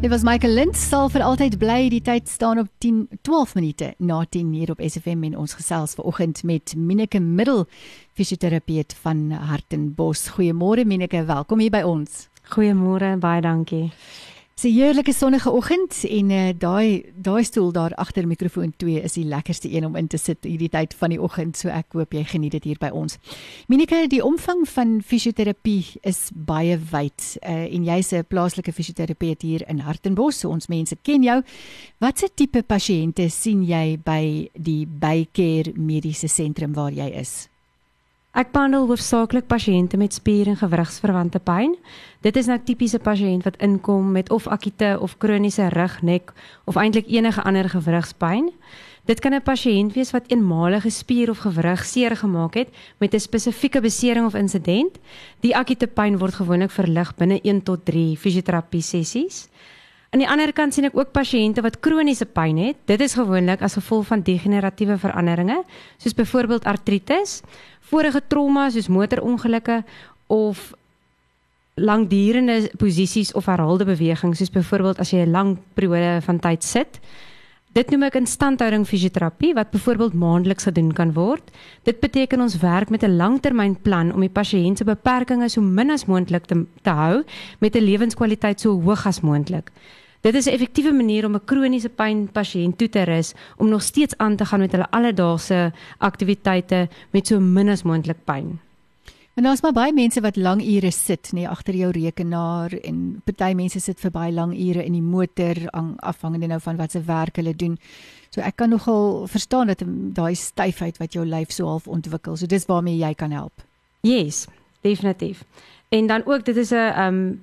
Dit was Michael Lind sal vir altyd bly die tyd staan op 10 12 minute na 10 hier op SFM en ons gesels vanoggend met Mineke Middel fisioterapeut van Hartenbos. Goeiemôre Mineke, welkom hier by ons. Goeiemôre, baie dankie. 'n heerlike sonnige oggend en uh, daai daai stoel daar agter mikrofoon 2 is die lekkerste een om in te sit hierdie tyd van die oggend. So ek hoop jy geniet dit hier by ons. Minike, die omvang van fisioterapie is baie wyd uh, en jy's 'n plaaslike fisioterapeut hier in Hartenbos. So ons mense ken jou. Watse tipe pasiënte sien jy by die Baycare Mediese Sentrum waar jy is? Ek behandel hoofsaaklik pasiënte met spier- en gewrigsverwante pyn. Dit is nou tipiese pasiënt wat inkom met of akute of kroniese rug, nek of eintlik enige ander gewrigspyn. Dit kan 'n pasiënt wees wat eenmalige spier of gewrig seer gemaak het met 'n spesifieke besering of insident. Die akute pyn word gewoonlik verlig binne 1 tot 3 fisioterapie sessies. Aan die ander kant sien ek ook pasiënte wat kroniese pyn het. Dit is gewoonlik as gevolg van degeneratiewe veranderinge, soos byvoorbeeld artritis vorige trauma soos motorongelukke of langdurende posisies of herhaalde bewegings soos byvoorbeeld as jy 'n lang periode van tyd sit. Dit noem ek instandhouding fisioterapie wat byvoorbeeld maandeliks gedoen kan word. Dit beteken ons werk met 'n langtermynplan om die pasiënt se beperkings so min as moontlik te, te hou met 'n lewenskwaliteit so hoog as moontlik. Dit is 'n effektiewe manier om 'n kroniese pyn pasiënt toe te rus om nog steeds aan te gaan met hulle alledaagse aktiwiteite met so min as moontlik pyn. En daar's maar baie mense wat lang ure sit, nê, agter jou rekenaar en party mense sit vir baie lang ure in die motor, afhangende nou van wat se werk hulle doen. So ek kan nogal verstaan dat daai styfheid wat jou lyf so half ontwikkel. So dis waarmee jy kan help. Yes, definitief. En dan ook dit is 'n um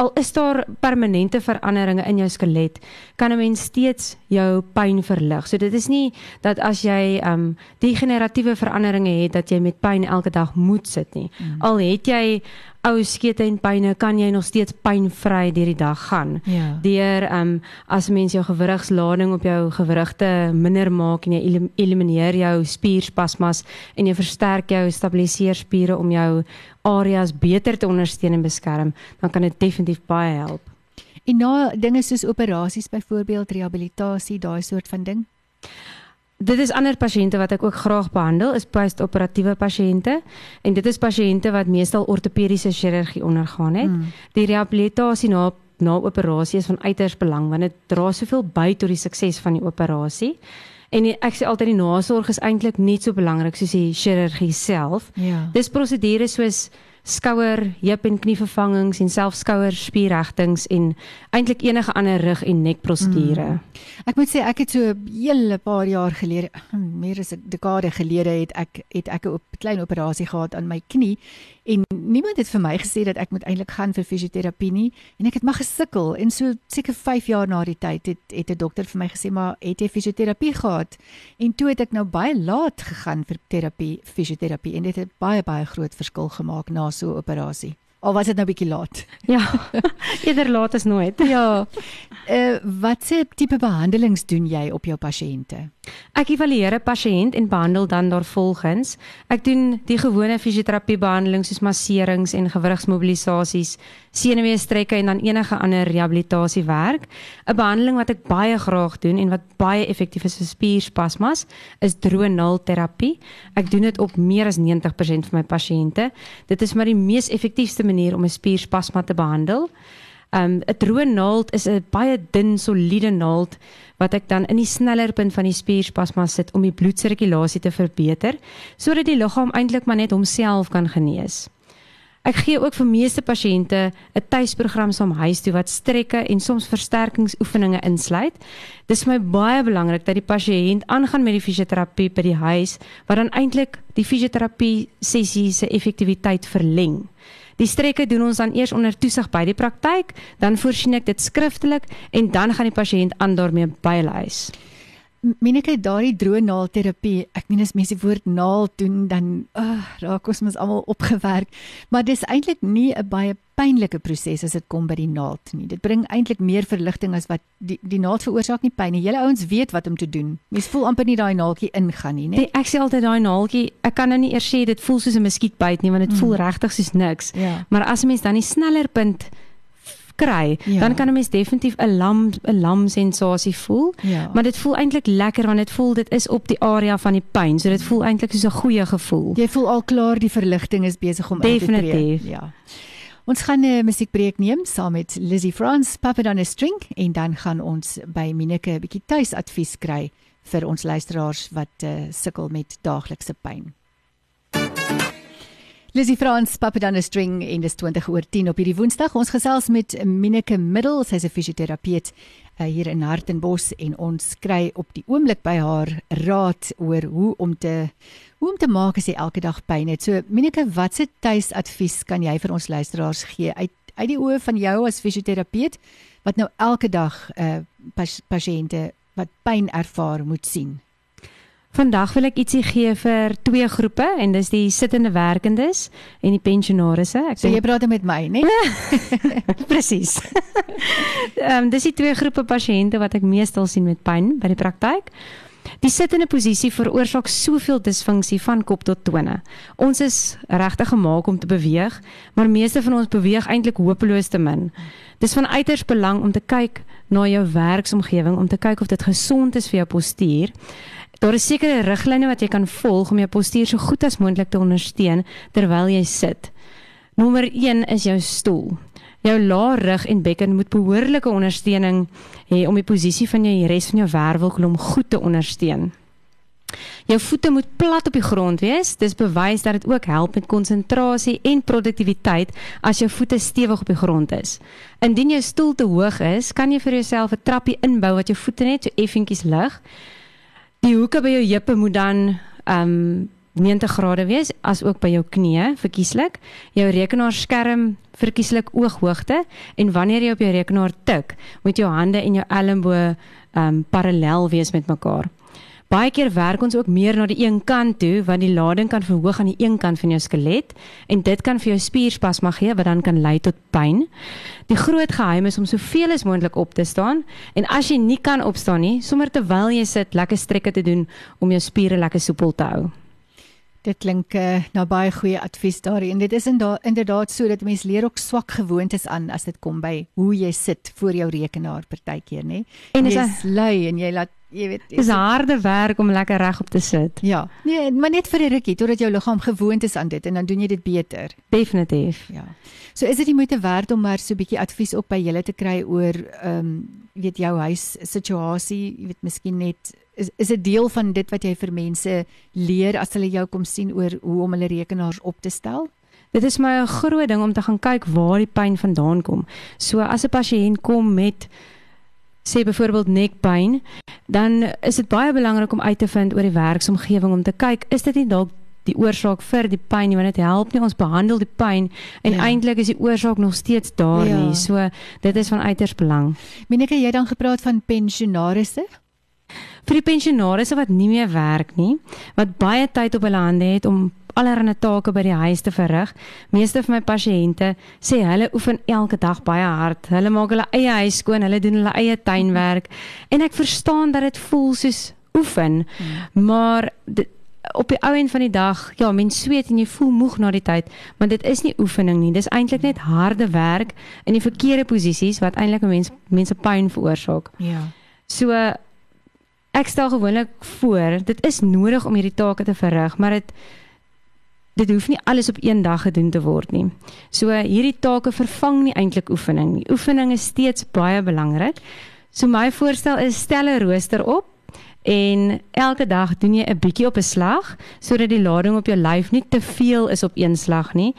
al is daar permanente veranderinge in jou skelet, kan 'n mens steeds jou pyn verlig. So dit is nie dat as jy ehm um, degeneratiewe veranderinge het dat jy met pyn elke dag moet sit nie. Mm. Al het jy ou skete en pyne kan jy nog steeds pynvry deur die dag gaan. Ja. Deur ehm um, as mens jou gewrigslading op jou gewrigte minder maak en jy elimineer jou spierspasmas en jy versterk jou stabiliseer spiere om jou areas beter te ondersteun en beskerm, dan kan dit definitief baie help. En na dinge soos operasies byvoorbeeld rehabilitasie, daai soort van ding. Dit is ander pasiënte wat ek ook graag behandel, is post-operatiewe pasiënte en dit is pasiënte wat meestal ortopediese chirurgie ondergaan het. Mm. Die rehabilitasie na na operasie is van uiters belang want dit dra soveel by tot die sukses van die operasie. En die, ek sê altyd die nasorg is eintlik net so belangrik soos die chirurgie self. Ja. Dis prosedures soos skouer, heup en knievervangings en selfs skouerspierregtings en eintlik enige ander rug en nek prosedure. Mm. Ek moet sê ek het so 'n hele paar jaar gelede, meer as 'n dekade gelede het ek het ek 'n klein operasie gehad aan my knie en niemand het vir my gesê dat ek moet eintlik gaan vir fisioterapie nie en ek het maar gesukkel. En so seker 5 jaar na die tyd het het 'n dokter vir my gesê maar het jy fisioterapie gehad? En toe het ek nou baie laat gegaan vir terapie fisioterapie en dit het baie baie groot verskil gemaak na so 'n operasie Of was dit nou bietjie laat? Ja. Eerder laat as nooit. Ja. Uh watse tipe behandelings doen jy op jou pasiënte? Ek evalueer 'n pasiënt en behandel dan daarvolgens. Ek doen die gewone fisioterapie behandelings soos masserings en gewrigsmobilisasies, senuweestrekke en dan enige ander rehabilitasiewerk. 'n Behandeling wat ek baie graag doen en wat baie effektief is vir spierspasmas is droënaalterapie. Ek doen dit op meer as 90% van my pasiënte. Dit is maar die mees effektiewe manier om 'n spierspasma te behandel. Um 'n droë naald is 'n baie dun, soliede naald wat ek dan in die sneller punt van die spierspasma sit om die bloedsirkulasie te verbeter sodat die liggaam eintlik maar net homself kan genees. Ek gee ook vir meeste pasiënte 'n tuisprogram saam huis toe wat strekke en soms versterkingsoefeninge insluit. Dit is my baie belangrik dat die pasiënt aangaan met die fisioterapie by die huis wat dan eintlik die fisioterapie sessie se effektiwiteit verleng. Die strekke doen ons dan eers onder toesig by die praktyk, dan voorsien ek dit skriftelik en dan gaan die pasiënt aan daarmee by Minike daardie droë naalterapie, ek meen as mense die woord naal doen dan uh, raak ons mos almal opgewerk, maar dis eintlik nie 'n baie pynlike proses as dit kom by die naald nie. Dit bring eintlik meer verligting as wat die die naald veroorsaak nie pyn nie. Julle ouens weet wat om te doen. Mens voel amper nie daai naaldjie ingaan nie, né? Ek sê altyd daai naaldjie, ek kan nou nie eers sê dit voel soos 'n muskietbyt nie, want dit mm. voel regtig soos niks. Ja. Maar as 'n mens dan die sneller punt kry, Ja. dan kan 'n mens definitief 'n lam 'n lam sensasie voel. Ja. Maar dit voel eintlik lekker want dit voel dit is op die area van die pyn. So dit voel eintlik soos 'n goeie gevoel. Jy voel al klaar die verligting is besig om in te tree. Definitief. Ja. Ons gaan 'n musiekbreek neem saam met Lizzy Frans, Papa dan 'n string en dan gaan ons by Mineke 'n bietjie tuisadvies kry vir ons luisteraars wat uh, sukkel met daaglikse pyn. Lizzy Frans, Papa dan 'n string en dis 20 oor 10 op hierdie Woensdag. Ons gesels met Mineke Middel, sy's 'n fisioterapeut uh, hier in Hartenbos en ons kry op die oomblik by haar raad oor hoe om te hoe om te maak as jy elke dag pyn het. So Mineke, watse tuisadvies kan jy vir ons luisteraars gee uit uit die oë van jou as fisioterapeut wat nou elke dag uh, pas, pasiënte wat pyn ervaar moet sien? Vandag wil ek ietsie gee vir twee groepe en dis die sittende werkendes en die pensionaarisse. Ek So jy praat met my, né? presies. Ehm um, dis die twee groepe pasiënte wat ek meestal sien met pyn by die praktyk. Die sittende posisie veroorsaak soveel disfunksie van kop tot tone. Ons is regtig gemaak om te beweeg, maar meeste van ons beweeg eintlik hopeloos te min. Dis van uiters belang om te kyk na jou werksomgewing om te kyk of dit gesond is vir jou postuur. Daar is sekere riglyne wat jy kan volg om jou postuur so goed as moontlik te ondersteun terwyl jy sit. Nommer 1 is jou stoel. Jou lae rug en bekken moet behoorlike ondersteuning hê om die posisie van jou res van jou wervelkolom goed te ondersteun. Jou voete moet plat op die grond wees. Dis bewys dat dit ook help met konsentrasie en produktiwiteit as jou voete stewig op die grond is. Indien jou stoel te hoog is, kan jy vir jouself 'n trappie inbou wat jou voete net so effentjies lig. Die hoeke by jou heupe moet dan um 90 grade wees as ook by jou knieë verkieslik. Jou rekenaarskerm verkieslik ooghoogte en wanneer jy op jou rekenaar tik, moet jou hande en jou elmboë um parallel wees met mekaar. Baie keer werk ons ook meer na die een kant toe want die lading kan verhoog aan die een kant van jou skelet en dit kan vir jou spierspasma gee wat dan kan lei tot pyn. Die groot geheim is om soveel as moontlik op te staan en as jy nie kan opstaan nie, sommer terwyl jy sit, lekker strekke te doen om jou spiere lekker soepel te hou. Dit klink uh, na baie goeie advies daarin. Dit is inderdaad so dat mense leer ook swak gewoontes aan as dit kom by hoe jy sit voor jou rekenaar partykeer, nê? En is Jy's lui en jy laat jy weet Dis harde werk om lekker regop te sit. Ja. Nee, maar net vir 'n rukkie totdat jou liggaam gewoond is aan dit en dan doen jy dit beter. Definitief. Ja. So is dit nie moeite werd om maar so 'n bietjie advies op by julle te kry oor ehm um, weet jou huis situasie, jy weet miskien net is is dit deel van dit wat jy vir mense leer as hulle jou kom sien oor hoe om hulle rekenaars op te stel? Dit is my 'n groot ding om te gaan kyk waar die pyn vandaan kom. So as 'n pasiënt kom met sê byvoorbeeld nekpyn, dan is dit baie belangrik om uit te vind oor die werksomgewing om te kyk is dit nie dalk die oorsaak vir die pyn nie want dit help nie ons behandel die pyn en Ja. eintlik is die oorsaak nog steeds daar Ja. nie. So dit is van uiters belang. Mineke, jy dan gepraat van pensionaarisse? Vir die pensionaarisse wat nie meer werk nie, wat baie tyd op hulle hande het om allerlei take by die huis te verrig. Meeste van my pasiënte sê hulle oefen elke dag baie hard. Hulle maak hulle eie huis skoon, hulle doen hulle eie tuinwerk en ek verstaan dat dit voel soos oefen, Hmm. maar dit, op die ou end van die dag, ja, mens sweet en jy voel moeg na die tyd, maar dit is nie oefening nie. Dis eintlik net harde werk in die verkeerde posisies wat eintlik mense mense pyn veroorsaak. Ja. So ek stel gewoonlik voor, dit is nodig om hierdie take te verrig, maar dit dit hoef nie alles op een dag gedoen te word nie. So hierdie take vervang nie eintlik oefening nie. Oefening is steeds baie belangrik. So my voorstel is stel 'n rooster op en elke dag doen jy 'n bietjie op 'n slag sodat die lading op jou lyf nie te veel is op een slag nie.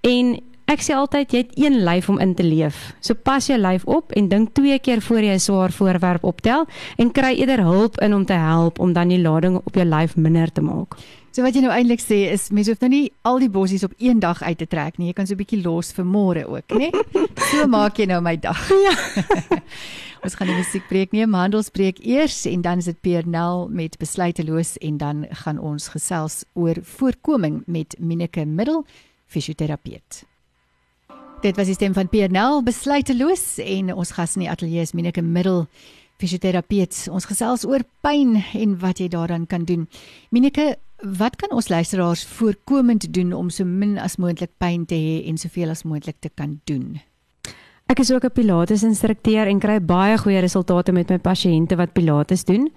En ek sê altyd jy het een lyf om in te leef. So pas jou lyf op en dink twee keer voor jy 'n swaar voorwerp optel en kry eerder hulp in om te help om dan die lading op jou lyf minder te maak. So wat jy nou eintlik sê is mense hoef nou nie al die bossies op een dag uit te trek nie. Jy kan so 'n bietjie los vir môre ook, né? So maak jy nou my dag. Ja. Ons gaan die musiekbreek neem, handelsbreek eers en dan is dit Pierre Nel met besluiteloos en dan gaan ons gesels oor voorkoming met Mineke Middel, fisioterapeut. Dit was die stem van Pierre Nel, besluiteloos en ons gas in die ateljee is Mineke Middel, fisioterapeut. Ons gesels oor pyn en wat jy daaraan kan doen. Mineke, wat kan ons luisteraars voorkomend doen om so min as moontlik pyn te hê en soveel as moontlik te kan doen? Ek is ook 'n Pilates instrukteur en kry baie goeie resultate met my pasiënte wat Pilates doen.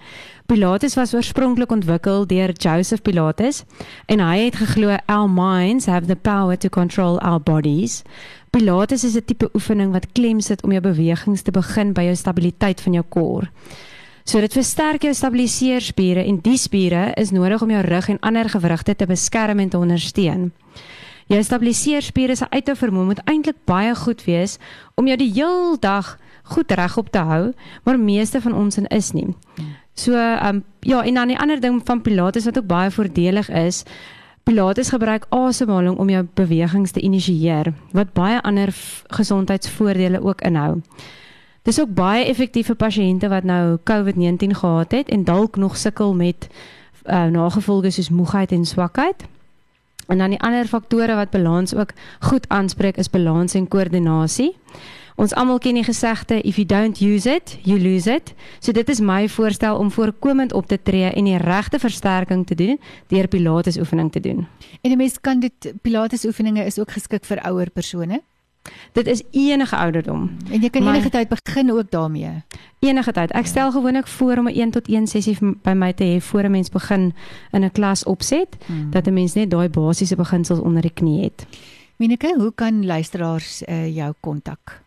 Pilates was oorspronklik ontwikkel deur Joseph Pilates en hy het geglo our minds have the power to control our bodies. Pilates is 'n tipe oefening wat klem sit om jou bewegings te begin by jou stabiliteit van jou kor. So dit versterk jou stabiliseerspiere en die spiere is nodig om jou rug en ander gewrigte te beskerm en te ondersteun. Jou stabiliseerspiere se uithou vermoë moet eintlik baie goed wees om jou die heel dag goed regop te hou, maar meeste van ons is nie. So ehm um, ja, en dan die ander ding van pilates wat ook baie voordelig is, pilates gebruik asemhaling om jou bewegings te initieer wat baie ander gesondheidsvoordele ook inhou. Dis ook baie effektief vir pasiënte wat nou COVID-19 gehad het en dalk nog sukkel met uh, nagevolge soos moegheid en swakheid. En dan die ander faktore wat balans ook goed aanspreek is balans en koördinasie. Ons almal ken die gesegde if you don't use it, you lose it. So dit is my voorstel om voorkomend op te tree en die regte versterking te doen deur pilates oefening te doen. En 'n mens kan dit pilates oefeninge is ook geskik vir ouer persone. Dit is enige ouderdom. En jy kan maar, enige tyd begin ook daarmee. Enige tyd. Ek stel gewoonlik voor om 'n 1 tot 1 sessie by my te hê voor 'n mens begin in 'n klas opset hmm. dat 'n mens net daai basiese beginsels onder die knie het. Mineke, hoe kan luisteraars uh, jou kontak?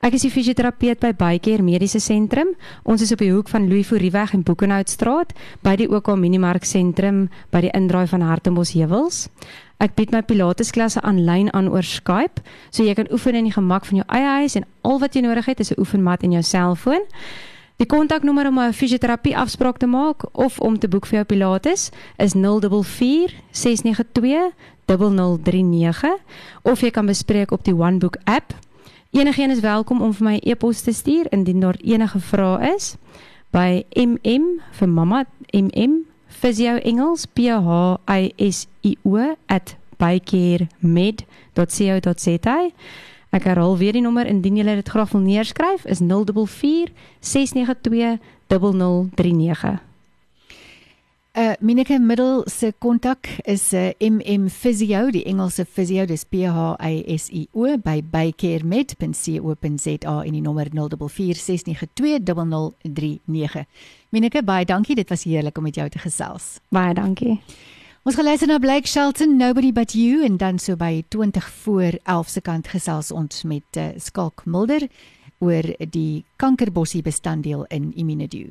Ek is 'n fisioterapeut by Bykeer Mediese Sentrum. Ons is op die hoek van Louis Fourie-weg en Boekenhoutstraat by die OK Minimark sentrum by die indraai van Hartenbos Heuwels. Ek bied my Pilates klasse aanlyn aan oor Skype, so jy kan oefen in die gemak van jou eie huis en al wat jy nodig het is 'n oefenmat en jou selfoon. Die kontaknommer om 'n fisioterapie afspraak te maak of om te boek vir jou Pilates is 044 692 0039 of jy kan bespreek op die OneBook app. Enigeen is welkom om vir my e-pos te stuur indien daar enige vrae is by mm vir mamma mm Physio Engels P H I S I O @bycaremed.co.za. Ek herhaal weer die nommer indien jy dit graag wil neerskryf is 044 692 0039. Uh Minike Middel se kontak is 'n uh, MM Physio, die Engelse Physio, dis P H I S I O by bycaremed.co.za en die nommer 0466920039. Minike, baie dankie. Dit was heerlik om met jou te gesels. Baie dankie. Ons geluister na Blake Shelton, Nobody But You en dan so by 20 voor 11 se kant gesels ons met uh, Skalk Mulder oor die kankerbossie bestanddeel in Immunedu.